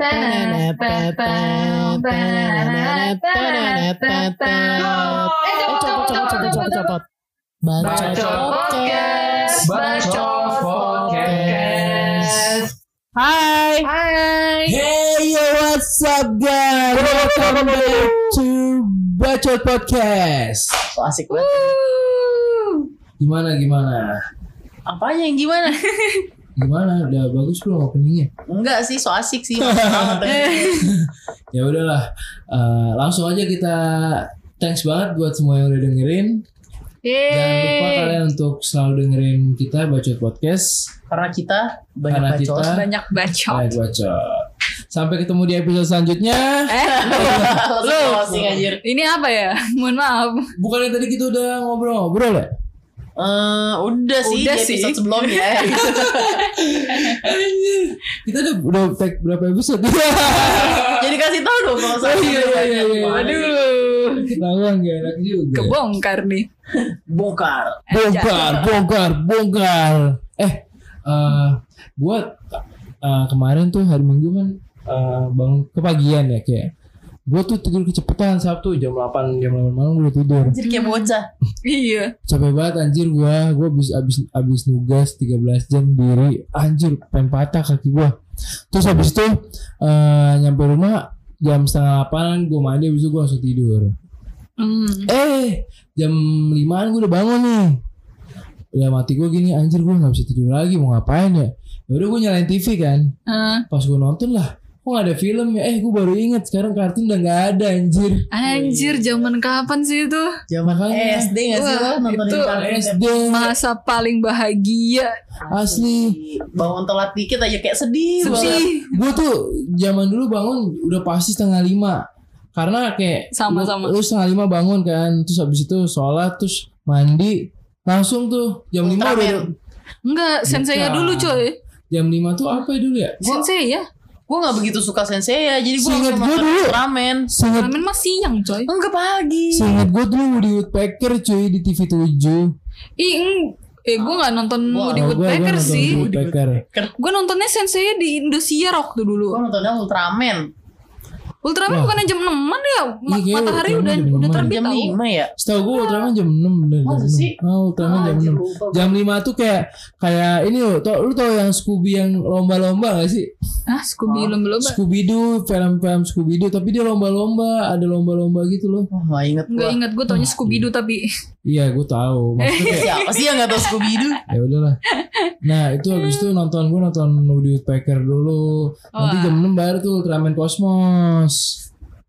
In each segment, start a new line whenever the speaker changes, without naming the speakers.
Eh, copot, copot, copot, copot, copot. Bacot podcast.
Bacot podcast.
Hai.
Hai.
Hey, yo, what's up guys? Welcome back to Bacot Podcast.
So asik banget.
Gimana gimana?
Apanya yang gimana?
Gimana? Udah bagus belum openingnya?
Enggak sih, so asik sih.
Ya udahlah. Eh, langsung aja kita thanks banget buat semua yang udah dengerin. Jangan lupa
Yeay.
kalian untuk selalu dengerin kita Bacot Podcast.
Karena kita banyak
Karena
bacot.
kita
banyak bacot.
Baik Bacot. Sampai ketemu di episode selanjutnya.
Eh,
closing anjir.
ini apa ya? Mohon maaf.
Bukannya tadi kita udah ngobrol-ngobrol ya?
Eh, udah sih
Udah
di
sih.
episode sebelumnya.
Anjir. Kita udah udah tag berapa episode?
Jadi kasih tahu dong kalau saya
Oh, iya, iya, iya, iya.
Aduh,
Ketahuan gak enak juga.
kebongkar nih.
bongkar.
bongkar, bongkar, bongkar. Eh, eh buat eh, kemarin tuh hari Minggu kan eh, bangun kepagian ya kayak gue tuh tidur kecepatan Sabtu jam 8 jam 8 malam gue udah tidur
Anjir kayak bocah.
Iya.
capek banget anjir gue gue abis abis abis nugas 13 jam diri anjir pengen patah kaki gue terus habis itu eh, nyampe rumah jam setengah 8 gue mandi habis itu gue langsung tidur
Hmm.
Eh, jam 5 gue udah bangun nih. Udah mati gue gini, anjir gue gak bisa tidur lagi, mau ngapain ya? Ya udah gue nyalain TV kan.
Eh,
Pas gue nonton lah, kok gak ada film ya? Eh, gue baru inget sekarang kartun udah gak ada anjir.
anjir, zaman kapan sih itu?
Zaman
Makanya.
SD nggak sih lo
Wah,
nontonin kartun
SD
Masa paling bahagia.
asli.
bangun telat dikit aja kayak sedih banget.
Sedih.
Gue tuh zaman dulu bangun udah pasti setengah lima. Karena kayak
Sama,
lu,
sama.
lu setengah lima bangun kan, terus habis itu sholat, terus mandi, langsung tuh jam lima udah
Enggak, sensei
Bukan.
dulu coy.
jam lima tuh apa ya dulu ya?
Sensei ya.
Gue nggak begitu suka sensei ya, jadi gue langsung
gua
nonton
dulu.
Ultraman.
Sangat
Ramen mah siang coy.
Enggak pagi.
Seingat gue dulu Woody Woodpecker cuy di TV 7
Ih, eh gue nggak nonton
Wah,
Woody Woodpecker sih. Gue nontonnya sensei di Indosiar waktu dulu.
Gue nontonnya Ultraman.
Ultraman
Wah.
bukannya jam 6 ya? Ma-
Iya,
matahari udah
jam
udah
6.
terbit
Jam
tau.
5 ya?
Setahu gue Ultraman jam 6 bener
Masa
jam
sih?
6 Oh Ultraman jam 6 Jam 5 tuh kayak Kayak ini loh tau, Lu tau yang Scooby yang lomba-lomba gak sih?
Ah, Scooby lomba-lomba.
Scooby-Doo Film-film Scooby-Doo Tapi dia lomba-lomba Ada lomba-lomba gitu loh
Oh, gak inget gue.
Enggak ingat gue taunya Scooby Doo tapi
Iya gue tahu Maksudnya kayak
Siapa sih yang gak tau Scooby-Doo?
ya udahlah Nah itu habis itu nonton gue nonton Woody Woodpecker dulu Nanti jam 6 baru tuh Ultraman Cosmos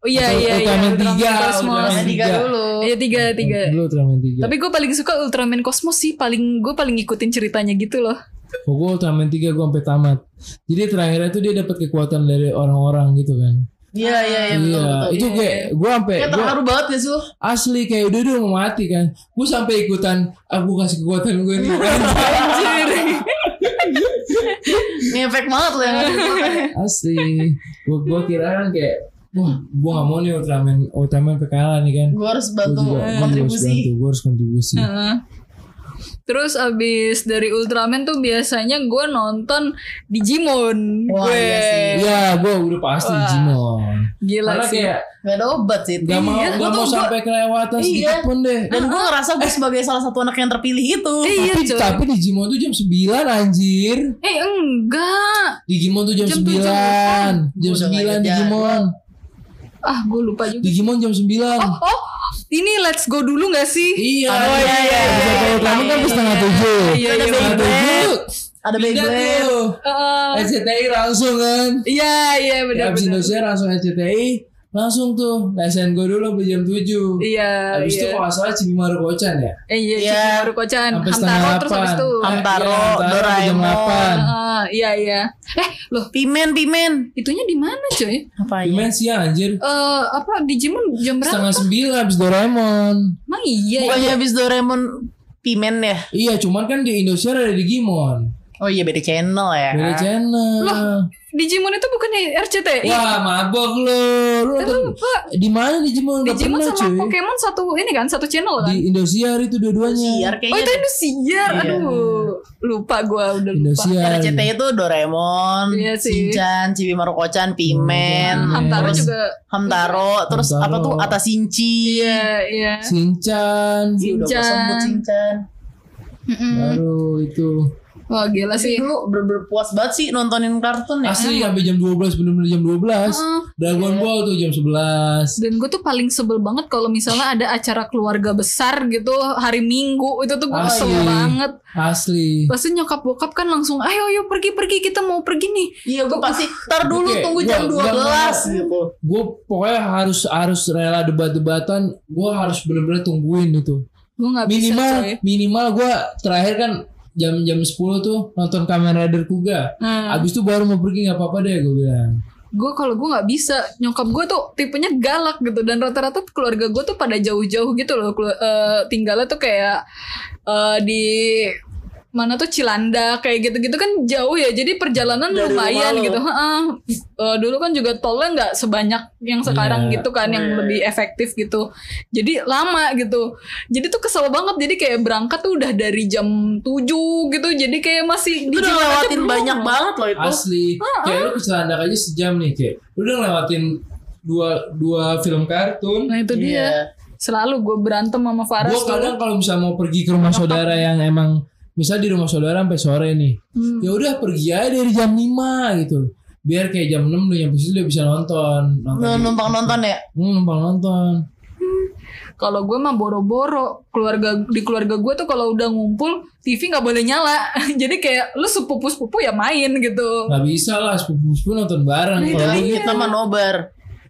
Oh iya
Atau
iya iya
Ultraman
Ultraman
3,
Cosmos.
Ultraman
Tiga
Tiga.
dulu.
Iya tiga tiga.
Dulu Ultraman 3
Tapi gue paling suka Ultraman Cosmos sih paling gue paling ngikutin ceritanya gitu loh.
Oh, gue Ultraman 3 gue sampai tamat. Jadi terakhirnya tuh dia dapat kekuatan dari orang-orang gitu kan.
Iya iya iya betul
iya,
betul.
itu kayak gue sampai gua
terharu banget gak sih lo?
asli kayak udah udah mau mati kan. Gue sampai ikutan aku kasih kekuatan gue nih.
Anjir.
Ngefek banget lo yang
asli. Gue gue kira kan kayak wah gue gak mau nih Ultraman Ultraman PKL nih kan.
Gue harus
Gue
bantu
juga gua juga harus
kontribusi.
bantu. Gue harus kontribusi.
Heeh. Terus abis dari Ultraman tuh biasanya gue nonton Digimon.
Wah,
gue
iya sih.
Iya, gue udah pasti
Wah.
Digimon.
gila
Karena
sih.
kayak
Gak ada obat sih.
gak mau
Iya,
gak
gua
mau
tuh- gua-
sampai kelewatan
Iya.
sedikit pun deh.
Dan gue ngerasa gue sebagai salah satu anak yang terpilih itu.
Iya
tapi, tapi Digimon tuh jam 9 anjir.
Eh enggak.
Digimon tuh jam,
Jam
9
tujuh.
Jam
udah
9
nggak inget
Digimon
Ah gue lupa juga.
Digimon jam 9
Oh, oh ini let's go dulu gak sih?
Iya
Oh, iya, iya,
Bisa
iya,
kalau kamu kan
iya,
setengah
iya.
tujuh
Iya, iya,
Setengah
iya.
tujuh
Ada Beyblade.
tuh
Eh,
RCTI langsung kan
Iya iya benar
Abis
benar.
Indonesia langsung RCTI Langsung tuh Lesen gue dulu sampai jam 7
Iya
Abis itu
iya.
kalau nggak salah Cibimaru Kocan ya
Eh iya,
Iya.
iya. baru kocan.
Sampai setengah
Hamtaro terus habis
8
itu.
Hamtaro,
Iya, Hamtaro sampai jam
Doraemon.
8
Ah, iya iya. Eh, loh,
Pimen, pimen.
itunya di mana, coy? Eh,
Apa
Gimana siang anjir
apa Digimon jam berapa?
Setengah 9 abis Doraemon
Emang iya.
Bukannya
iya.
habis Doraemon pimen ya?
Iya cuman kan di Indonesia ada Digimon
Oh iya beda channel ya.
Beda channel.
Digimon itu bukannya RCTI.
Wah, mabok lu. Lu nonton
Lupa.
di mana Digimon? Gak
Digimon
pernah,
sama
cuy.
Pokemon satu ini kan satu channel kan?
Di Indosiar itu
Siar
dua-duanya.
Oh
kayaknya.
itu Indosiar,
Iya.
aduh lupa gue udah lupa.
Indosiar.
RCTI itu Doraemon,
Iya sih.
Shinchan, Chibi Maruko-chan, Pimen,
Hmm,
Hamtaro
terus
juga.
Hamtaro, terus
Hamtaro.
apa tuh Atasinchi.
Iya iya.
Shinchan.
Udah
Shinchan.
sebut Shinchan.
Mm-mm.
Baru itu.
Wah gila
Sih dulu bener-bener puas banget sih nontonin kartun ya.
Asli sampai jam 12 bener-bener jam 12.
Heeh.
Dragon Ball tuh jam 11.
Dan gue tuh paling sebel banget kalau misalnya ada acara keluarga besar gitu hari Minggu itu tuh gue kesel banget.
Asli.
Pasti nyokap bokap kan langsung ayo ayo pergi pergi kita mau pergi nih.
Iya gue pasti Ntar dulu
Oke,
tunggu
gua-
jam
gua
12
mau-
gitu
Gue pokoknya harus harus rela debat-debatan. Gue harus bener-bener tungguin itu.
Gue bisa
Minimal
coy.
minimal gue terakhir kan jam jam 10 tuh nonton Kamen Rider Kuga.
Nah,
Abis itu baru mau pergi nggak apa-apa deh gue bilang.
gue kalau gue nggak bisa nyokap gue tuh tipenya galak gitu dan rata-rata keluarga gue tuh pada jauh-jauh gitu loh Kelu- eh, tinggalnya tuh kayak eh, di mana tuh Cilanda kayak gitu-gitu kan jauh ya jadi perjalanan
Dari
lumayan gitu Heeh. Eh, dulu kan juga tolnya nggak sebanyak yang sekarang
Iya.
gitu kan yang
Iya.
lebih efektif gitu jadi lama gitu jadi tuh kesel banget jadi kayak berangkat tuh udah dari jam 7 gitu jadi kayak masih
Itu udah
Cilanda
lewatin banyak banget loh itu
Asli. Kayak lu ke Cilandak aja sejam nih kayak. Lu udah ngelewatin dua dua film kartun.
nah itu dia
Iya.
selalu gue berantem sama Faras
Gue kadang kalau misalnya mau pergi ke rumah saudara yang emang misal di rumah saudara sampai sore nih.
Hmm.
Ya udah pergi aja dari jam 5 gitu. Biar kayak jam 6 lu nyampe situ udah bisa nonton. Nonton.
Numpang nonton ya
Hmm, numpang nonton.
Kalau gue mah boro-boro keluarga di keluarga gue tuh kalau udah ngumpul TV nggak boleh nyala. Jadi kayak lu sepupu sepupu ya main gitu.
Gak bisa lah sepupu-sepupu nonton bareng.
Nah,
Kalau gitu.
kita mah nobar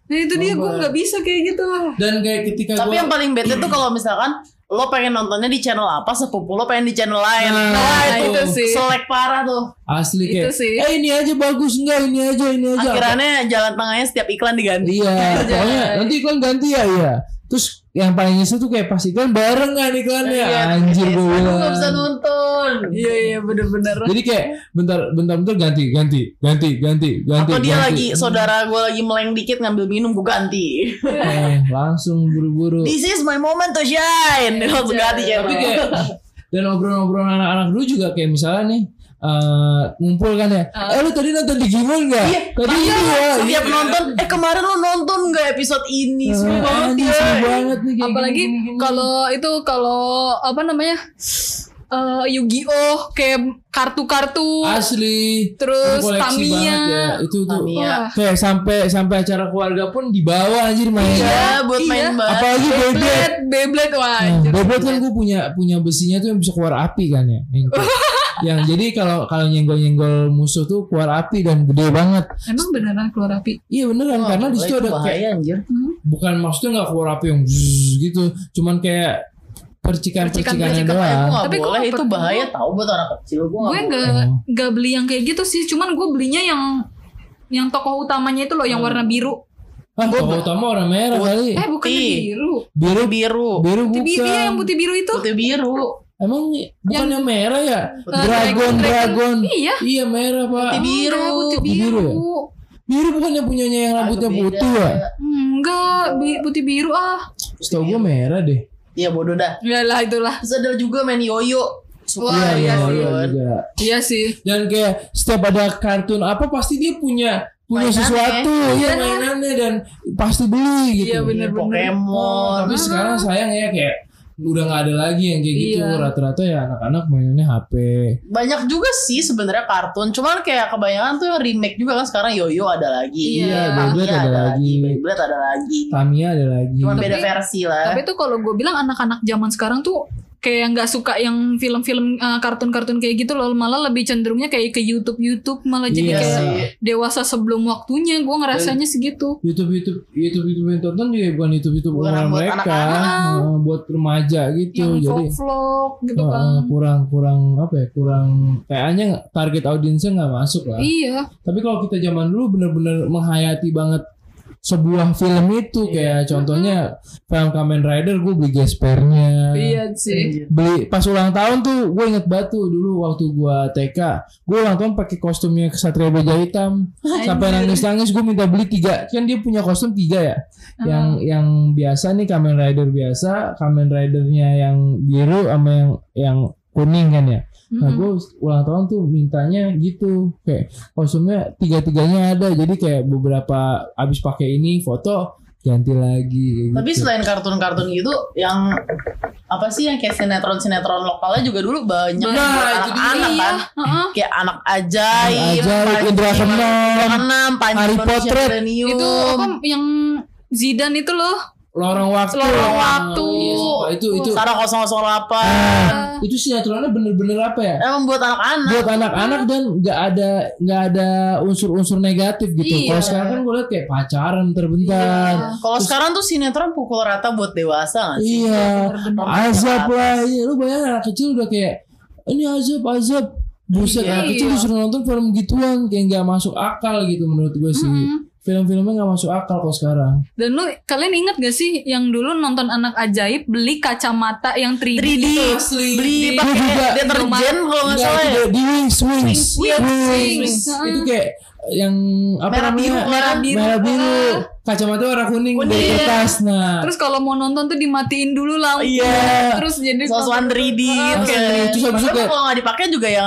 Nah itu dia gue nggak bisa kayak gitu.
Dan kayak ketika
Tapi
gua-
yang paling bete tuh kalau misalkan Lo pengen nontonnya di channel apa? Sepupu lo pengen di channel lain.
Nah,
Wah
itu
itu
sih.
Selek parah tuh.
Asli
Itu
kayak
sih.
eh ini aja bagus. Enggak ini aja ini aja.
Akhirannya jalan tengahnya setiap iklan diganti.
Iya, pokoknya nanti iklan ganti ya, iya. Terus yang paling nyesel tuh kayak pas iklan bareng kan iklannya,
Iya,
anjir gue bilang.
gak bisa nonton
Iya iya bener-bener.
Jadi kayak bentar bentar bentar ganti ganti ganti ganti ganti.
Atau dia
ganti.
lagi Saudara gue lagi meleng dikit Ngambil minum gue ganti
Eh, langsung buru-buru.
This is my moment to shine Langsung ganti channel
Tapi kayak dan obrolan-obrolan anak-anak dulu juga kayak misalnya nih eh ngumpul kan ya. eh lu tadi nonton Digimon gak?
Iya,
tadi
iya,
ya.
Setiap
Iya.
nonton Eh kemarin lo nonton gak episode ini Seru
Eh,
banget
anjing,
ya
seru banget nih kayak
Apalagi kalau itu kalau apa namanya eh Yu-Gi-Oh kayak kartu-kartu
asli
terus
koleksi
Tamiya.
banget ya. Itu tuh
Tamiya.
Kayak sampai sampai acara keluarga pun dibawa anjir main.
Iya buat
Iya.
main banget
Apalagi Beyblade.
Beyblade, wah.
Nah. Beyblade kan gue punya punya besinya tuh yang bisa keluar api kan ya. Yang, yang jadi kalau kalau nyenggol nyenggol musuh tuh keluar api dan gede banget.
Emang beneran keluar api?
Iya beneran karena di situ
Itu
ada kayak
bahaya anjir
bukan maksudnya nggak keluar api yang zzz gitu, cuman kayak percikan percikannya
Percikan-percikan aja
doang.
gue
Tapi
boleh Itu bahaya tau buat anak kecil Gue
gue
gak
nggak
Oh.
nggak beli yang kayak gitu sih cuman gue belinya yang yang tokoh utamanya itu loh yang warna biru
Ah, tokoh utama orang merah kali.
eh bukan
Putih.
biru
Biru
biru
biru
putih biru iya, yang
bukan.
putih biru itu
Putih biru
Emang bukan yang merah ya? Dragon, dragon.
iya
Iya merah pak.
Putih biru.
Putih biru,
biru ya? Biru bukan yang punyanya yang rambutnya putih ya?
enggak putih biru ah
Setahu gue merah deh.
Iya bodoh dah
ya lah itulah
Terus ada juga main yoyo
Wah, iya
iya, iya juga.
iya sih
Dan kayak setiap ada kartun apa pasti dia punya punya
Mainannya.
sesuatu ya mainannya dan pasti beli gitu.
Iya, bener.
Pokemon
Tapi sekarang sayang ya kayak udah nggak ada lagi yang kayak gitu.
Iya.
Rata-rata ya anak-anak mainannya HP.
Banyak juga sih sebenarnya kartun Cuman kayak kebanyakan tuh yang remake juga kan Sekarang yoyo ada lagi
Iya,
Beyblade
Tamiya
ada lagi.
Beyblade ada lagi
Tamiya ada lagi.
Tapi-
beda versi lah
tapi tuh kalau gue bilang anak-anak zaman sekarang tuh kayak nggak suka yang film-film eh, kartun-kartun kayak gitu loh malah lebih cenderungnya kayak ke YouTube YouTube malah jadi kayak
sih.
dewasa sebelum waktunya gue ngerasanya segitu
YouTube YouTube YouTube YouTube yang tonton juga bukan YouTube YouTube
Bukan
umuran
buat
mereka,
anak-anak.
Nah, buat remaja gitu.
yang
Jadi
vlog-vlog gitu
uh,
kan
kurang kurang apa ya kurang kayaknya target audiensnya nggak masuk lah.
iya
Tapi kalau kita zaman dulu bener-bener menghayati banget sebuah film itu kayak contohnya film Kamen Rider gue beli gespernya
Iya sih.
beli pas ulang tahun tuh gue inget batu dulu waktu gue TK gue ulang tahun pakai kostumnya Kesatria Baja Hitam. Sampai nangis nangis gue minta beli tiga. Kan dia punya kostum tiga ya? Yang yang biasa nih Kamen Rider biasa Kamen Ridernya yang biru sama yang yang kuning kan ya nah gue ulang tahun tuh mintanya gitu kayak kostumnya tiga tiganya ada jadi kayak beberapa abis pakai ini foto ganti lagi kayak
Tapi
gitu.
selain kartun-kartun gitu, yang apa sih yang kayak sinetron-sinetron lokalnya juga dulu banyak
Nah,
anak-anak
Iya.
kan.
heeh.
Kayak anak ajaib,
Ajaib,
Panji
Indra
Panji
Harry.
Milenium.
Itu apa yang Zidan itu loh.
Lorong waktu
Lorong waktu.
Iya, sumpah. itu itu
Sarah 008.
Ah, itu sinetronnya bener-bener apa ya
Emang buat anak-anak.
buat anak-anak dan nggak ada nggak ada unsur-unsur negatif gitu.
Iya.
Kalau sekarang kan gue liat kayak pacaran terbentar.
Kalau sekarang tuh sinetron pukul rata buat dewasa gak sih?
Iya,
bener-bener.
azab lah. Iya, lu bayangin anak kecil udah kayak ini azab azab. Buset,
Iya.
anak kecil disuruh nonton film gituan kayak nggak masuk akal gitu menurut gue sih.
Mm-mm.
Film-filmnya nggak masuk akal kok sekarang.
Dan lu kalian inget gak sih yang dulu nonton anak ajaib beli kacamata yang 3D,
3D.
itu?
Beli pakai
juga.
deterjen kalau nggak salah
itu
ya.
di wings, wings,
Iya,
wings. Itu kayak yang apa
Merah
namanya?
biru, merah
biru.
Merah biru.
Ah.
Kacamata warna kuning
Kuning.
dari kertas. Nah,
Terus kalau mau nonton tuh dimatiin dulu lampu.
Iya.
Terus jadi
Sosokan 3D gitu
Asli.
kan.
Terus habis itu
kalau nggak dipakai juga ya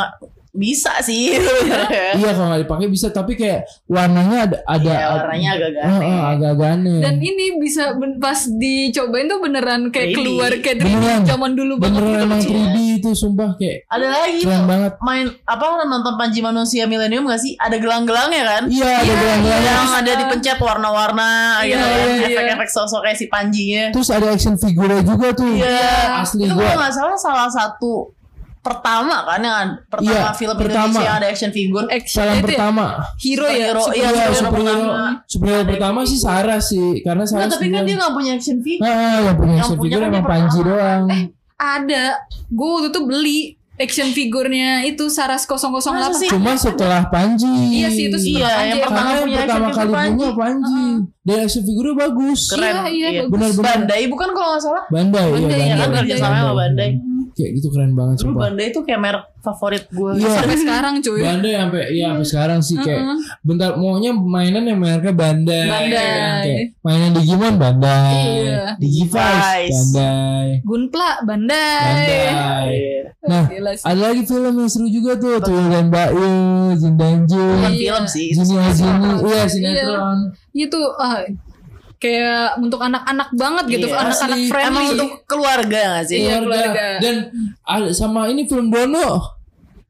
bisa sih.
iya kalau nggak dipakai bisa, tapi kayak warnanya ada ada
Iya, warnanya agak-agak
Ah,
aneh.
ah, agak-agak aneh.
Dan ini bisa pas dicobain tuh beneran kayak
3D.
keluar kayak 3D
Beneran.
zaman dulu banget
Beneran
gitu.
emang 3D itu sumpah kayak
Ada lagi
keren
tuh
banget.
main apa nonton Panji Manusia Milenium gak sih? Ada gelang-gelangnya kan?
Iya, ada gelang-gelangnya.
Yang ada dipencet warna-warna
Iya,
gitu kan.
iya, iya.
Efek-efek sosok kayak si Panjinya.
Terus ada action figure juga tuh.
Iya.
Asli
Itu
gua.
kalau nggak salah salah satu pertama kan yang ada- pertama
Iya,
film
pertama.
Indonesia yang ada action figure.
Action
Film
itu ya,
pertama.
hero ya.
Superhero,
super-
iya,
Iya,
superhero
superhero.
pertama.
Superhero pertama sih Sarah sih, karena Sarah
Nah, tapi kan dia nggak punya action figure.
Ah, yang punya
Yang
action
punya
figure
kan
emang Panji doang.
Ada. Gue waktu itu beli action figurnya itu Saras 008.
Masa sih?
Cuma setelah Panji.
Iya sih, itu sih.
Iya,
Panji
yang pertama
yang
punya
pertama
action
kali
figure
punya
Panji.
Panji. Dan action figure bagus.
Keren.
Iya, iya,
Iya.
Benar-benar.
Bandai bukan kalau nggak salah.
Bandai,
Bandai,
iya
ya kan,
Bandai.
kerja sama sama Bandai.
Kayak gitu keren banget
Dulu
sumpah.
Bandai itu kayak merek favorit gue.
Iya.
Sampai sekarang cuy.
Bandai sampai iya sampai sekarang sih kayak
Heeh.
bentar maunya mainan yang mereknya Bandai.
Bandai.
Kayak mainan Digimon Bandai.
Iya.
Digivice. Bandai.
Gunpla, Bandai.
Bandai.
Iya.
Nah,
Gila sih.
ada lagi film yang seru juga tuh, Tuyul dan Bayu, Jin dan Jun,
Bukan
Iya.
film sih. sinetron.
Jini, iya sinetron.
Itu ah, kayak untuk anak-anak banget gitu,
Iya.
anak-anak friendly.
Emang untuk keluarga gak sih?
Iya, keluarga.
Dan ada sama ini film Dono.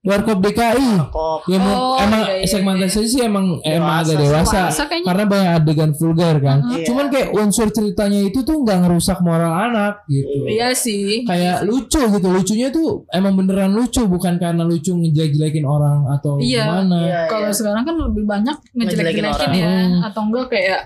Warkop DKI. Ya emang,
Oh,
emang
iya, iya,
segmentasinya sih emang emang
Dewasa
agak
sih.
dewasa, karena banyak adegan vulgar kan.
Iya.
Cuman kayak unsur ceritanya itu tuh nggak ngerusak moral anak gitu.
Iya sih.
Kayak lucu gitu, lucunya tuh emang beneran lucu bukan karena lucu ngejelek-jelekin orang atau
Iya.
gimana.
Iya,
Kalau
iya.
sekarang kan lebih banyak
Ngejelekin
ngejelek-jelekin
orang.
ya,
Hmm.
atau enggak kayak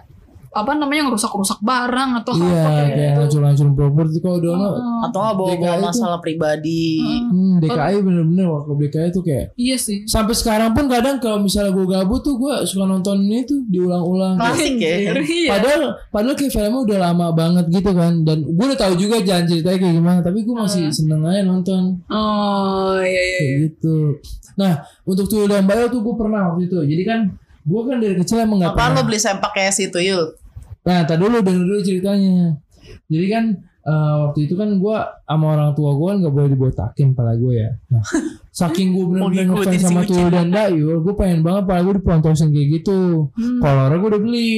apa namanya yang rusak-rusak barang atau
Iya,
apa kayak
kayak
gitu.
hancur-hancurin properti kalau Dono.
Heeh.
Atau nggak bawa-bawa
DKI tuh-
masalah pribadi.
Hmm, DKI bener-bener Warkop DKI tuh kayak
Iya sih.
sampai sekarang pun kadang kalau misalnya gue gabut tuh gue suka nonton ini tuh diulang-ulang.
Klasik ya.
Iya.
Padahal padahal kayak filmnya udah lama banget gitu kan dan gue udah tahu juga jalan ceritanya kayak gimana tapi gue masih seneng aja nonton
Oh iya iya.
kayak gitu. Nah untuk Tuyul dan Bayo tuh gue pernah waktu itu. Jadi kan gue kan dari kecil emang nggak
Apaan
pernah.
lo beli sempak kayak si Tuyul?
Nah tadi dulu denger dulu ceritanya. Jadi kan eh, waktu itu kan gue sama orang tua gue kan nggak boleh dibotakin pala gue ya. Nah, saking gue bener-bener ngefans sama
Uci.
Tuyul dan Bayu, gue pengen banget pala gue dipontosin kayak gitu.
Hmm.
Kolornya gue udah beli.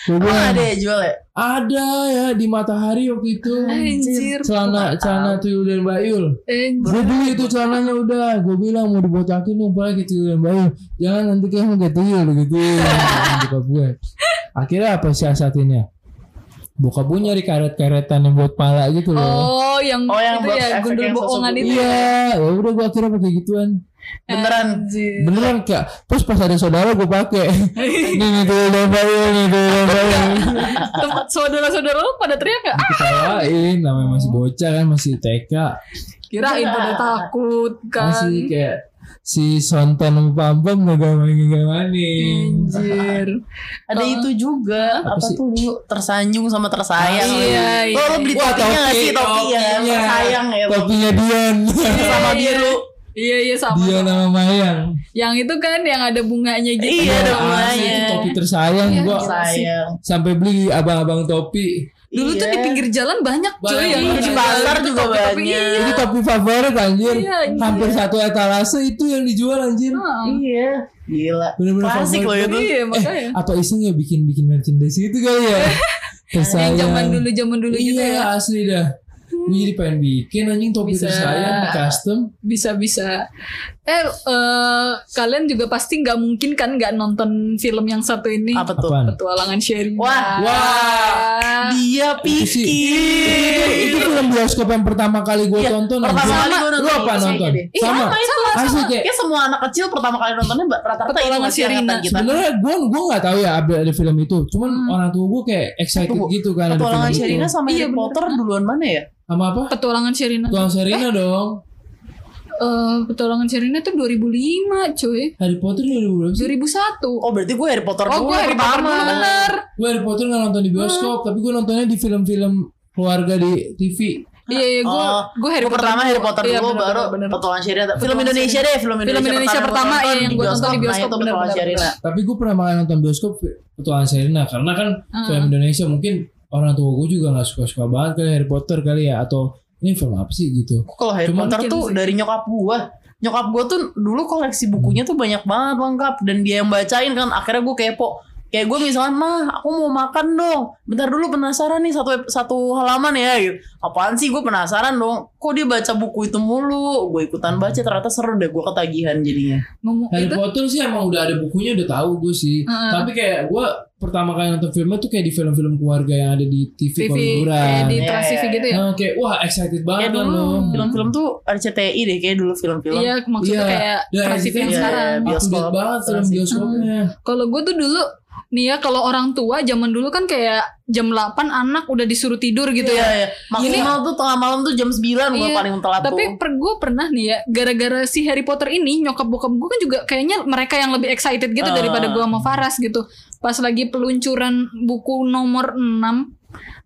Gue
Emang
bilang,
ada ya jual ya?
ada ya di Matahari waktu itu.
Anjir.
celana celana tuyul dan bayul
Anjir.
gue beli itu celananya udah gue bilang mau dibotakin dong pakai tuyul dan bayul jangan nanti kamu kayak tuyul gitu bokap gue akhirnya apa siasatinnya bokap gue nyari karet-karetan yang buat pala gitu loh
Oh yang
Oh, yang
itu ya gundul bohongan itu.
iya ya udah gue akhirnya pakai gituan
Beneran.
Anjir.
beneran kayak terus pas ada saudara gue pakai nih nih bayul nih tuyul dan bayul
Tempat saudara-saudara lu pada teriak gak?
ketawain namanya masih bocah kan masih TK
Kirain pada takut kan.
masih kayak si Sonten sama Pam Pam gak gak.
Anjir.
Ada itu juga
Apa
apa, tuh dulu tersanjung sama tersayang.
Ah, iya, iya.
Oh, lo beli topinya nggak
topi,
sih topi ya?
topinya.
Tersayang ya.
Topinya Dion.
Sama biru.
Iya iya sama.
Dion sama Mayang.
Yang itu kan yang ada bunganya gitu.
Iya, ada
asli
bunganya.
itu topi tersayang
Iya,
gua
Tersayang.
sampai beli abang-abang topi.
Dulu tuh
Iya.
di pinggir jalan banyak
Banyak.
yang
Iya, di
pasar
gitu,
juga
topi-topi.
banyak.
Iya.
Itu topi favorit anjir.
Iya.
Hampir satu etalase itu yang dijual anjir.
Heeh.
Iya. Gila.
Bener-bener
Klasik loh
favorit.
itu.
Iya makanya.
Apa iseng ya bikin bikin merchandise itu kali ya? Tersayang.
Yang zaman dulu zaman dulu
iya,
gitu ya.
asli dah. Gue jadi pengen bikin anjing topi
Bisa.
tersayang di custom.
Bisa bisa. Eh eh, kalian juga pasti nggak mungkin kan nggak nonton film yang satu ini.
Apa tuh?
Apaan?
Petualangan Sherina.
Wah.
Wah.
Dia
Itu
pikir.
Itu film bioskop yang pertama kali gue
Iya,
tonton
pertama kali gue nonton
Lu apa
itu
nonton?
Iya,
Sama.
sama itu.
Asli kayak
Kayak semua anak kecil pertama kali nontonnya rata-rata itu
Petualangan Sherina.
sebenarnya gue gue nggak tahu ya ada film itu. Cuman
Hmm.
orang tua gue kayak excited
Tunggu,
gitu kan
Petualangan
itu.
Sherina sama
Iya,
Harry. Potter duluan mana ya?
Sama apa?
Petualangan Sherina.
Tuan Serina dong.
Eh, Petualangan Sherina tuh 2005 cuy.
Harry Potter lu berapa sih?
2001.
Oh berarti gue Harry Potter
Oh,
dulu
gue Harry Potter
pertama.
dulu bener.
Gue Harry Potter nggak nonton di bioskop, tapi gue nontonnya di film-film keluarga di TV.
Iya, iya, gue
Oh,
gue Harry
Gue
Potter
pertama. Harry Potter
Iya,
dulu
bener,
baru
bener, bener.
Petualangan Sherina. Film
Petualangan
Indonesia deh, film Indonesia,
Film Indonesia
pertama
pertama, iya, yang gue nonton di
Nah,
bioskop,
itu
bener,
Petualangan
bener,
Sherina.
Tapi gue pernah kali nonton bioskop Petualangan Serina karena kan
Ah.
film Indonesia mungkin orang tua gue juga nggak suka-suka banget kali Harry Potter kali ya atau ini film apa sih gitu.
Kalau Harry
Cuman
Potter tuh
sih.
dari nyokap gue. Nyokap gue tuh dulu koleksi bukunya tuh banyak banget lengkap dan dia yang bacain kan. Akhirnya gue kepo. Kayak gue misalnya mah aku mau makan dong. Bentar dulu penasaran nih satu satu halaman ya gitu. Apaan sih gue penasaran dong. Kok dia baca buku itu mulu? Gue ikutan baca ternyata seru deh gue ketagihan jadinya.
Ngomong
Harry
itu
Potter sih emang udah ada bukunya udah tahu gue sih.
Heeh.
Tapi kayak gue pertama kali nonton filmnya tuh kayak di film-film keluarga yang ada di TV,
TV
kalau
kayak di Trans TV gitu ya.
Nah, kayak wah excited banget
Kayak
kan
dulu
lo.
film-film tuh RCTI deh kayak dulu film-film.
Iya, maksudnya
Iya.
kayak
Dan
Trans TV yang
iya,
sekarang.
iya. bioskop,
banget film
Trans TV.
bioskopnya.
Kalau gue tuh dulu nih ya kalau orang tua zaman dulu kan kayak jam 8 anak udah disuruh tidur gitu
Iya,
ya.
iya. Maksimal tuh tengah malam tuh jam 9 gue
Iya,
paling telat
Tapi
tuh.
per gue pernah nih ya gara-gara si Harry Potter ini nyokap bokap gue kan juga kayaknya mereka yang lebih excited gitu
Ah.
daripada gue sama Faras gitu. Pas lagi peluncuran buku nomor 6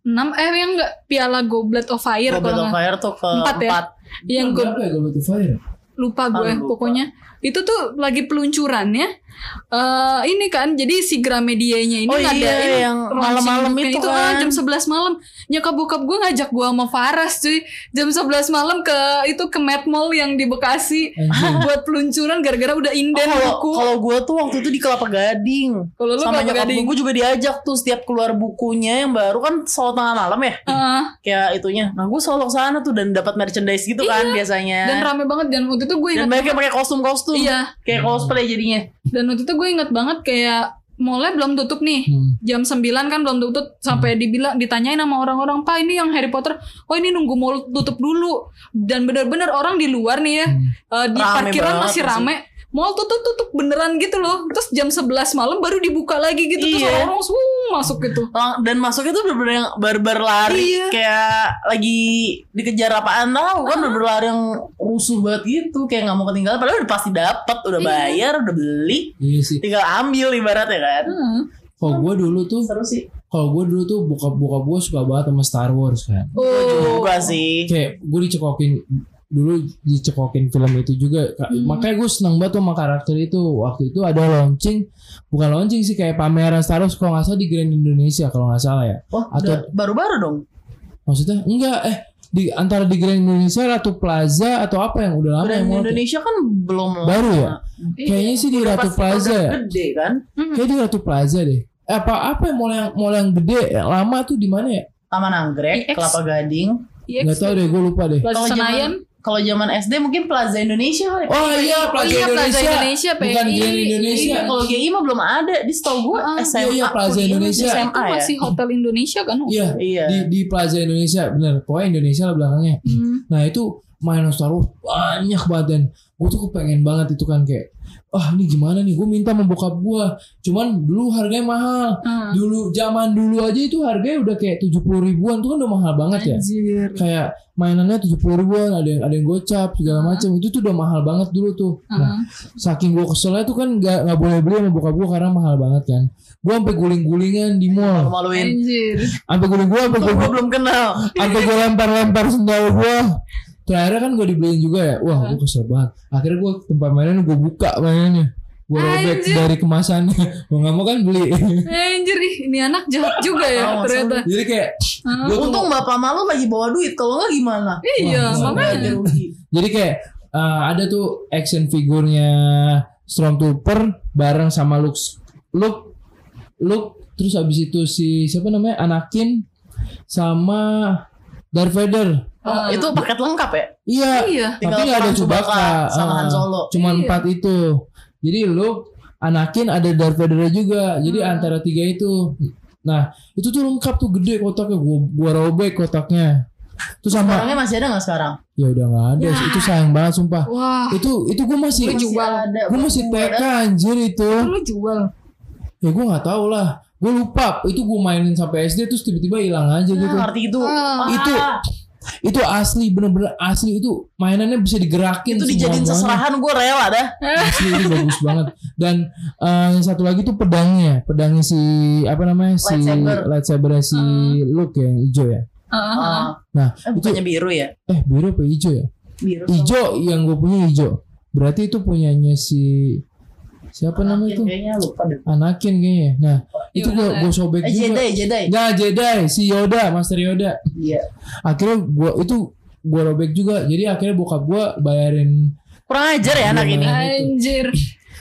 6 eh yang enggak Piala Goblet of Fire
Goblet
kalau
of
nggak-
Fire tuh ke
Empat ya?
empat.
yang
ya Goblet of Fire?
lupa gue
Ah, lupa.
pokoknya itu tuh lagi peluncurannya eh ini kan jadi si Gramedianya ini
Oh iya,
ngadain
yang
launching
malam-malam
booknya
itu
ah,
kan.
jam 11 malam nyokap bokap gue ngajak gue sama Faras cuy jam 11 malam ke itu ke Mad Mall yang di Bekasi buat peluncuran gara-gara udah inden
Oh, kalau
buku
kalau gue tuh waktu itu di Kelapa Gading.
kalau lu
Sama
Kelapa
nyokap
Gading
gue juga diajak tuh setiap keluar bukunya yang baru kan selalu tengah malam ya.
Ah,
Kayak itunya. Nah gue selalu ke sana tuh dan dapat merchandise gitu kan biasanya.
dan rame banget dan waktu itu gue
Dan banyak yang pakai kostum-kostum.
Iya.
Kayak cosplay jadinya.
dan waktu itu gue ingat banget kayak mallnya belum tutup nih.
Hmm.
jam 9 kan belum tutup. Sampai dibilang ditanyain sama orang-orang pak ini yang Harry Potter? Oh ini nunggu mall tutup dulu. Dan benar-benar orang di luar nih ya. Eh, di
Rame
parkiran
banget
masih
masih.
Mall tutup tutup beneran gitu loh terus jam 11 malam baru dibuka lagi gitu terus
Iya.
orang swung masuk gitu
Dan masuknya tuh bener-bener yang barbar lari
Iya.
Kayak lagi dikejar apaan tahu kan bener-bener lari yang rusuh banget gitu Kayak gak mau ketinggalan Padahal udah pasti dapat Udah
Iya.
bayar, udah beli
Iya sih.
Tinggal ambil ibaratnya kan
Hmm.
Kalau gue dulu tuh,
Seru sih
kalau gue dulu tuh bokap-bokap gue suka banget sama Star Wars kan.
oh
Juga sih
Kayak gue dicekokin dulu dicekokin film itu juga
Hmm.
makanya gue seneng banget sama karakter itu. Waktu itu ada launching bukan launching sih kayak pameran Star Wars kalau nggak salah di Grand Indonesia kalau nggak salah ya.
Wah
Atau-
baru-baru dong?
Maksudnya? Enggak eh di antara di Grand Indonesia Ratu Plaza atau apa yang udah lama yang mau
Indonesia kan belum
baru ya?
Iya,
kayaknya sih di Ratu
pasti
Plaza
udah
ya.
Gede kan?
Hmm.
kayak di Ratu Plaza deh. Eh, apa apa yang mall yang mall yang gede yang lama tuh di mana ya?
Taman Anggrek,
IX.
Kelapa Gading.
Iya,
nggak tahu deh gue lupa deh.
Plaza
Kalau
Senayan
Kalau zaman SD mungkin Plaza Indonesia kali.
Oh iya Plaza
iya, Plaza
Indonesia.
Indonesia,
bukan
PI.
Grand Indonesia
Iya, Kalau GI mah belum ada. Di setahu gue
Ah,
SMA
iya, iya, Plaza Indonesia.
SMA
itu
ya.
masih Hotel Indonesia kan
iya
Iya.
Di di Plaza Indonesia bener. Pokoknya Indonesia lah belakangnya.
Hmm.
nah itu mainan Star Wars banyak banget. Dan gue tuh kepengen banget itu kan kayak ah ini gimana nih? Gue minta sama bokap gue cuman dulu harganya mahal.
Ah.
dulu zaman dulu aja itu harganya udah kayak tujuh puluh ribuan tuh kan udah mahal banget ya.
Anjir.
kayak mainannya tujuh puluh ribuan ada yang ada yang gocap segala macam. Itu tuh udah mahal banget dulu tuh. Nah
Ah.
saking gue keselnya tuh kan nggak nggak boleh beli sama bokap gue karena mahal banget kan. Gue sampai guling-gulingan di mall.
Maluin.
Sampai guling gue sampai gue
belum kenal.
sampai gue lempar-lempar sendal gue terakhir kan gue dibeliin juga ya wah gue kesel banget akhirnya gue tempat mainan gue buka mainannya gue robek
Anjir.
dari kemasannya gue nggak mau kan beli
Anjir ih, ini anak jahat juga ya
Oh,
ternyata.
jadi kayak
Untung bapak malu lagi bawa duit. Kalau nggak gimana?
Iya, makanya.
Jadi kayak eh, ada tuh action figurnya Stormtrooper bareng sama Luke Luke Luke terus habis itu si siapa namanya Anakin sama Darth Vader
Oh, itu paket lengkap ya?
iya
Iya.
tapi
Tinggal
nggak ada
perang
Chewbacca
Chewbacca sama
Ah,
Han Solo.
cuman
Iya.
empat itu jadi Luke Anakin ada Darth Vader juga jadi
Hmm.
antara tiga itu nah itu tuh lengkap tuh gede kotaknya gua gua robek kotaknya terus sama
Orangnya masih ada nggak sekarang?
ya udah nggak ada
Ya.
itu sayang banget sumpah
Wah,
itu itu gue masih
Lu jual.
ada.
gue masih
Gua
TK
ada.
anjir itu
lu jual.
ya gue nggak tahu lah gue lupa itu gue mainin sampai SD terus tiba-tiba hilang aja gitu
Nah, ngerti itu.
Ah.
Itu itu asli bener-bener asli itu mainannya bisa digerakin
itu dijadiin seserahan gue rela dah.
asli itu bagus banget dan eh, yang satu lagi tuh pedangnya pedangnya si apa namanya si
Lightsaber.
lightsabernya si Luke yang hijau ya
Ah, ah, ah.
Ah.
nah
Eh,
itu
bukannya biru ya?
eh biru apa hijau ya
Biru.
hijau yang gue punya hijau berarti itu punyanya si siapa namanya itu
Kayaknya lupa deh.
Anakin kayaknya nah itu gue
Yoda.
gue sobek
Eh
juga
Jedi, Jedi.
Nggak Jedi si Yoda Master Yoda
Iya.
akhirnya gua itu gua robek juga jadi akhirnya bokap gua bayarin
Kurang ajar ya anak
Iya.
ini.
Anjir.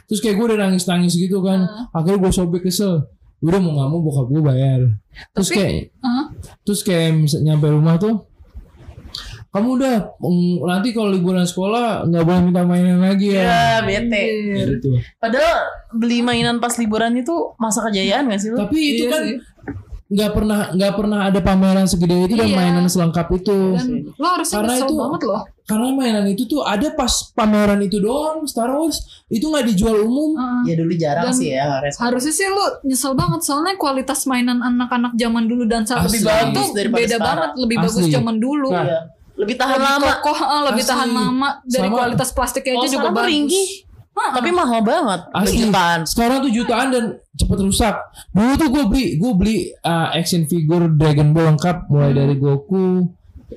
terus kayak gua udah nangis nangis gitu kan akhirnya gua sobek kesel udah mau nggak mau bokap gua bayar terus
Tapi-
kayak
Ah.
terus kayak nyampe rumah tuh kamu udah mm, nanti kalau liburan sekolah nggak boleh minta mainan lagi ya
Ya, bete.
Kayak gitu
Padahal beli mainan pas liburan itu masa kejayaan gak sih lu?
tapi itu
Iya
kan nggak pernah nggak pernah ada pameran segede itu dan
Iya.
mainan selengkap itu
Dan lo harusnya
Karena itu-
banget loh.
karena mainan itu tuh ada pas pameran itu doang Star Wars itu nggak dijual umum
Ah.
Ya dulu jarang
Dan
sih ya. respon.
Harusnya sih lu nyesel banget soalnya kualitas mainan anak-anak zaman dulu dan saat
Lebih bagus
beda
sekarang.
banget, lebih bagus
Asli.
zaman dulu.
Nah,
Iya. Lebih tahan
lebih
lama.
kokoh, ah, lebih
Asli.
tahan lama dari
Sama-
kualitas plastiknya aja juga
sekarang tuh
bagus.
ringkih.
Ah,
Tapi mahal banget.
Asli.
Jutaan.
sekarang tuh jutaan dan cepet rusak dulu tuh gue beli gue beli uh, action figure Dragon Ball lengkap mulai dari Goku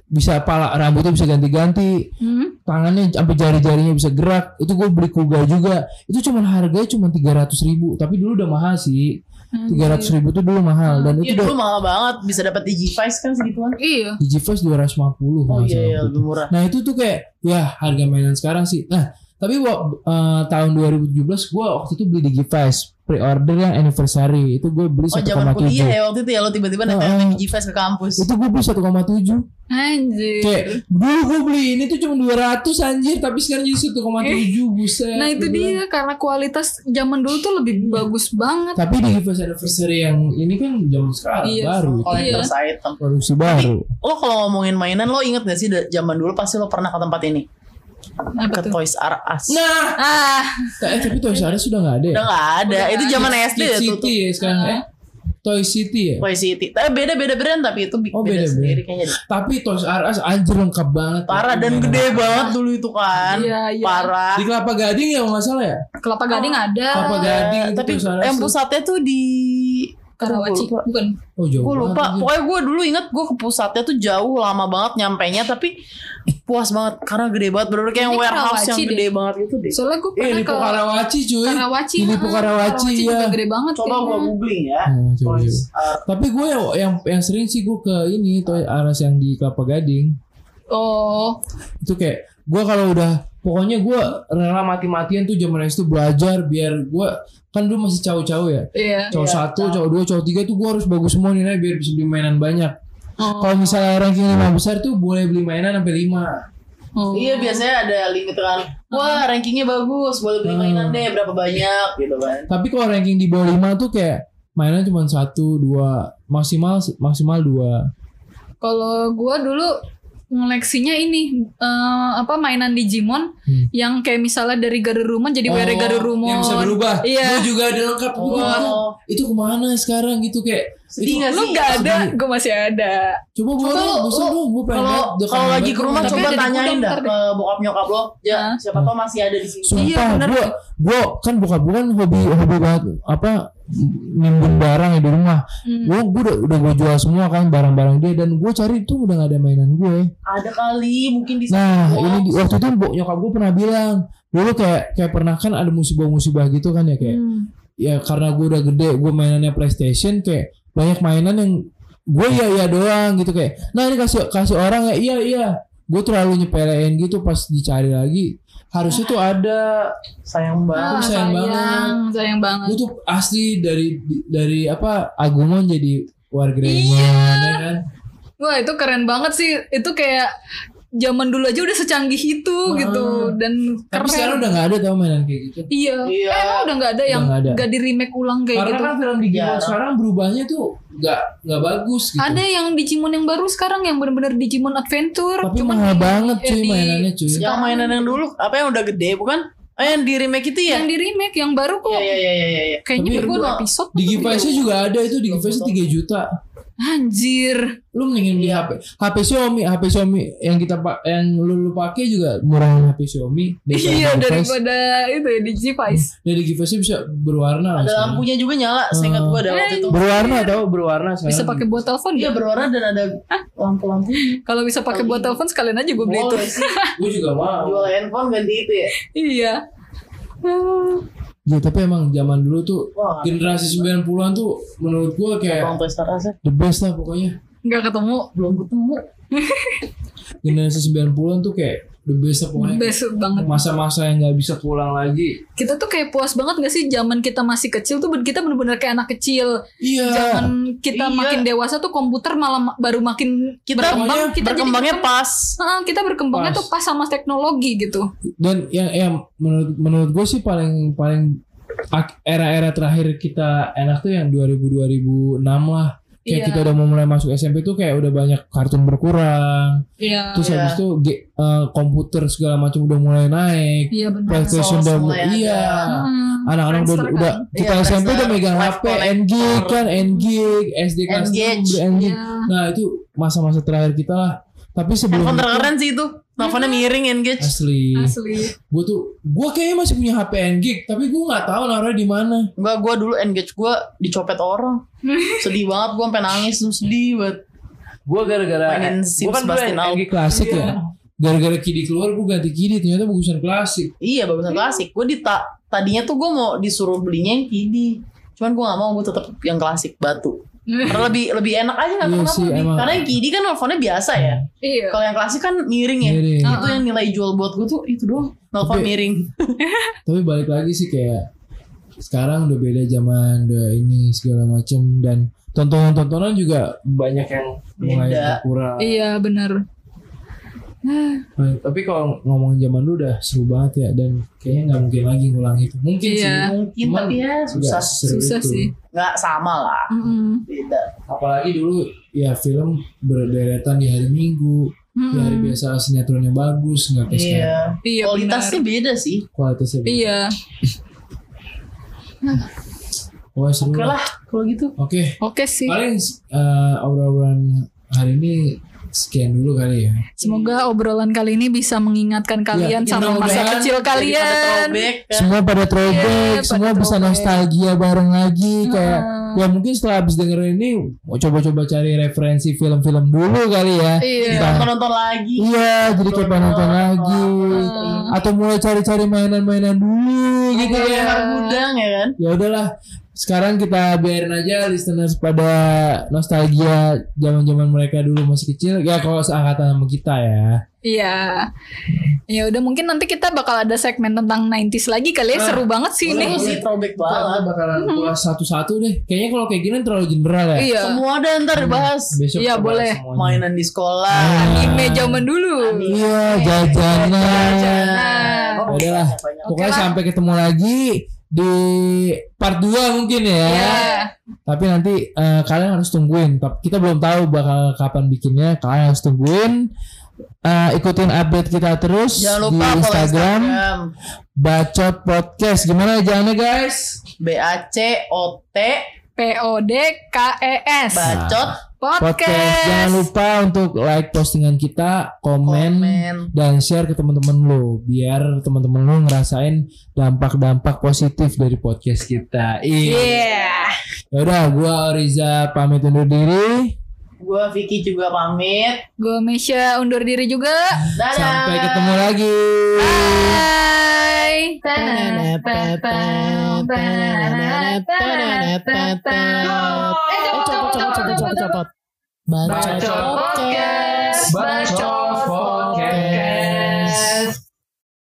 bisa pala rambutnya bisa ganti-ganti
Hmm.
tangannya sampai jari-jarinya bisa gerak itu gue beli Kuga juga itu cuma harganya cuma tiga ratus ribu tapi dulu udah mahal sih tiga ratus ribu tuh dulu mahal dan itu
Iya dulu mahal banget. Bisa dapat Digivice kan segituan.
Iya.
Digivice dua ratus lima puluh
Oh iya, iya lebih murah.
Nah itu tuh kayak ya harga mainan sekarang sih. Nah tapi eh, tahun 2017 gue waktu itu beli Digivice pre-order yang anniversary itu gue beli
Oh zaman
1,7
kuliah ya waktu itu ya lo tiba-tiba
Oh,
nempel
oh.
Digivice ke kampus.
itu gue beli 1,7
Anjir.
kayak dulu gue beli ini tuh cuma 200 anjir tapi sekarang jadi 1,7 buset
Nah itu
bilang.
dia karena kualitas zaman dulu tuh lebih bagus banget.
tapi Digivice anniversary yang ini kan zaman sekarang
Iya.
baru itu.
Collector's item.
produksi baru
Lo kalau ngomongin mainan lo inget gak sih zaman dulu pasti lo pernah ke tempat ini?
Apa
Ke
tuh?
Toys R Us.
nah
Ah,
eh, tapi Toys R Us sudah nggak ada ya
Udah gak ada.
Udah
itu
nggak
zaman SD ya tuh.
City ya sekarang eh Toy City ya
Toy City. Tapi beda-beda brand tapi itu
Oh,
beda,
beda-beda.
sendiri kayaknya.
Tapi Toys R Us anjir lengkap banget.
Parah dan gede
apa.
banget dulu itu kan.
Iya, iya.
Parah.
Di Kelapa Gading ya kalau nggak salah ya.
Kelapa Gading ada.
Kelapa Gading
tapi yang pusatnya tuh di
Karawaci.
Lupa.
Bukan.
Oh jauh
Gue
banget
lupa.
anjir.
Pokoknya gue dulu inget gue ke pusatnya tuh jauh lama banget nyampainya tapi puas banget karena gede banget bener kayak yang
Ini
warehouse
Karawaci
yang
deh.
gede banget gitu deh.
Soalnya gue
Eh
pernah
di
ke
Karawaci cuy.
Karawaci.
Di
ah,
Lipo Karawaci,
juga
ya.
gede banget.
Coba gue googling ya.
Hmm, coba, coba.
R
Tapi gue yang, yang yang sering sih gue ke ini R Us yang di Kelapa Gading.
Oh,
Itu kayak gue kalau udah pokoknya gue rela mati-matian tuh zaman itu belajar biar gue kan dulu masih cowok-cowok ya.
iya.
Cowok
Iya,
satu, cowok dua, cowok tiga tuh gue harus bagus semua nih biar bisa beli mainan banyak.
Oh.
Kalau misalnya ranking lima besar tuh boleh beli mainan sampai lima.
Oh.
Iya biasanya ada limit kan. Wah rankingnya bagus, boleh beli mainan deh berapa banyak gitu kan.
Tapi kalau ranking di bawah 5 tuh kayak mainan cuma satu dua maksimal maksimal dua.
Kalau gue dulu ngoleksinya ini eh, apa mainan Digimon
Hmm.
yang kayak misalnya dari Garurumon jadi Were Garurumon.
yang bisa berubah.
Iya.
Gue juga ada lengkap.
Oh.
itu ke mana sekarang gitu kayak.
Sedih
itu-
nggak
Lu
sih?
gak ada,
sedih.
gue masih ada.
Coba buat
Coba
dong,
lu-
bosan
lu-.
Gue pengen
Kalau kalau lagi ke rumah
gua
coba tanyain dah ke bokap nyokap lo. Ya, siapa tau masih ada di sini.
Sumpah,
Iya, bener.
gue gue kan bokap gue kan hobi hobi banget apa nimbun barang ya di rumah.
Hmm.
Gue gue udah udah gue jual semua kan barang-barang dia dan gue cari tuh udah gak ada mainan gue.
Ada kali mungkin di
Nah
box.
ini di, waktu itu bok nyokap gue pernah bilang dulu kayak kayak pernah kan ada musibah-musibah gitu kan ya kayak
Hmm.
ya karena gue udah gede gue mainannya PlayStation kayak banyak mainan yang gue ya ya doang gitu kayak nah ini kasih kasih orang ya iya iya gue terlalu nyepelein gitu pas dicari lagi harusnya tuh ada
sayang
Ah,
banget.
sayang banget.
sayang, sayang banget.
gue tuh asli dari dari apa Agumon jadi Wargreymon
Iya.
ya kan
Wah itu keren banget sih. Itu kayak zaman dulu aja udah secanggih itu
Wah.
gitu dan
tapi
keren.
sekarang udah nggak ada tau mainan kayak gitu
Iya.
Iya.
Eh, emang udah nggak ada yang
nggak ada.
nggak di remake ulang kayak
karena
gitu.
kan film Digimon
Jarang.
sekarang berubahnya tuh nggak nggak bagus gitu
Ada yang Digimon yang baru sekarang yang benar-benar Digimon Adventure.
tapi
Cuman
mahal
di-
banget
eh,
cuy
di-
mainannya cuy
Yang mainan yang dulu apa yang udah gede bukan? Oh yang di remake itu ya?
Yang di remake yang baru kok.
Iya iya iya iya iya.
Kayaknya
Tapi
dua episode.
di Giveaway juga ada itu di Giveaway 3 juta
Anjir.
lu mendingin beli. HP HP Xiaomi HP Xiaomi yang kita pak yang lu, lu pakai juga murahin HP Xiaomi
Iya daripada itu ya Digivice.
dari giveaway bisa berwarna
Ada
sekarang.
lampunya juga nyala, seingat gua ada waktu itu.
berwarna tau berwarna sekarang.
Bisa pakai buat telepon
Iya
ya.
berwarna dan ada lampu-lampu.
Kalau bisa pakai buat telepon sekalian aja gue beli itu.
Gue juga mau
Jual handphone ganti itu ya.
Iya.
Ya tapi emang zaman dulu tuh
Wah.
generasi 90-an tuh menurut gue
Bang
kayak
Us
the best lah pokoknya
Nggak ketemu.
belum ketemu.
generasi 90-an tuh kayak the best lah pokoknya
Best banget.
masa-masa yang nggak bisa pulang lagi
Kita tuh kayak puas banget gak sih zaman kita masih kecil tuh kita bener-bener kayak anak kecil.
iya
Zaman kita
Iya.
makin dewasa tuh komputer malah ma- baru makin
Kita
berkembang. Kita jadi
berkembangnya
berkembang-
pas.
Heeh, kita berkembangnya
Pas.
tuh pas sama teknologi gitu.
dan yang yang menurut menurut gue sih paling paling era-era terakhir kita enak tuh yang 2000 2006 lah kayak
Iya.
kita udah mau mulai masuk SMP tuh kayak udah banyak kartun berkurang
Iya.
terus
Iya.
habis itu ge- eh, komputer segala macam udah mulai naik
Iya benar.
PlayStation udah
mulai ada.
iya
Hmm,
anak-anak udah
Friendster
udah
kan?
kita
Iya,
SMP udah megang HP. N-Gig kan N-Gig SD kelas
N-Gage.
6 N-Gig
Iya.
nah itu masa-masa terakhir kita lah tapi sebelum
Handphone
itu
terkeren sih itu. Teleponnya miring engage.
asli
Asli.
gue tuh gue kayaknya masih punya HP N-Gig tapi gue nggak tahu naruhnya di mana
Enggak, gua dulu engage gua dicopet orang. sedih banget gua sampai nangis tuh sedih banget.
gue gara-gara gue
Sims
kan
Out.
N-Gig klasik ya gara-gara Kidi keluar gue ganti Kidi ternyata bagusan klasik
Iya, bagusan klasik. Gua di ta- tadinya tuh gua mau disuruh belinya yang kidi. Cuman gua gak mau, gua tetap yang klasik batu. Karena lebih lebih enak aja nggak
Iya
tahu
sih.
Karena yang kidi kan nelfonnya biasa ya.
Iya.
Kalau yang klasik kan miring ya.
Miring.
Itu yang nilai jual buat gua tuh itu doang. Nelfon
Tapi-
miring.
tapi balik lagi sih kayak sekarang udah beda zaman udah ini segala macem dan tontonan-tontonan juga banyak yang mulai berkurang
Iya benar.
Nah, tapi kalau ngomongin zaman dulu udah seru banget ya dan kayaknya nggak mungkin lagi ngulang itu mungkin
Iya.
sih
Mungkin
Cuman
tapi ya susah.
Susah
itu.
sih.
Nggak sama lah.
Mm-mm.
Beda.
apalagi dulu ya film berderetan di hari minggu di hari biasa sinetronnya bagus nggak kayak sekarang
Iya.
Iya
Kualitasnya beda sih.
kualitasnya beda.
Iya.
Wah seru
Oke
lah.
lah kalau gitu.
Oke,
Oke sih.
paling eh, obrolan hari ini sekian dulu kali ya.
Semoga obrolan kali ini bisa mengingatkan kalian
Ya,
sama masa
mudah-mudahan
kecil
Jadi pada
kalian.
throwback kan.
Semua pada throwback,
Iya,
semua
pada
bisa
throwback.
nostalgia bareng lagi kayak
Hmm.
ya mungkin setelah habis dengerin ini mau coba-coba cari referensi film-film dulu kali ya.
Iya.
Entah-
Nonton nonton lagi.
Iya, jadi kayak pengen nonton lagi.
Hmm.
Atau mulai cari-cari mainan-mainan dulu gitu
Kayak
ya.
gudang ya kan.
Ya udahlah. Sekarang kita biarin aja listeners pada nostalgia zaman-zaman mereka dulu masih kecil. Ya kalau seangkatan sama kita ya.
Iya. Ya udah mungkin nanti kita bakal ada segmen tentang 90s lagi kali ya.
Ah,
Seru banget sih ini.
Sih throwback banget.
bakalan kulas satu-satu deh. Kayaknya kalau kayak gini terlalu general ya.
Iya.
Semua ada ntar dibahas.
Besok
Iya,
bahas
boleh.
semuanya.
Mainan di sekolah.
Anime zaman dulu.
Iya, jajanan.
Jajanan.
Ya udahlah.
Banyak-banyak.
Pokoknya
lah.
sampai ketemu lagi di part 2 mungkin ya.
Iya.
Tapi nanti eh, kalian harus tungguin. Kita belum tahu bakal kapan bikinnya. Kalian harus tungguin. eh, ikutin update kita terus
Jangan
di
lupa follow
Instagram,
Instagram.
Bacot Podcast. Gimana jalannya guys?
B A C O T
P O D K E S
bacot
Podcast. Jangan lupa untuk like postingan kita, komen,
komen.
dan share ke teman-teman lo biar teman-teman lo ngerasain dampak-dampak positif dari podcast kita. Iya.
Yeah.
Yaudah, gua Oriza pamit undur diri.
Gua Vicky juga pamit.
Gue Mesya undur diri juga.
Dadah.
Sampai ketemu lagi.
Bye.
Bacot podcast. Bacot podcast.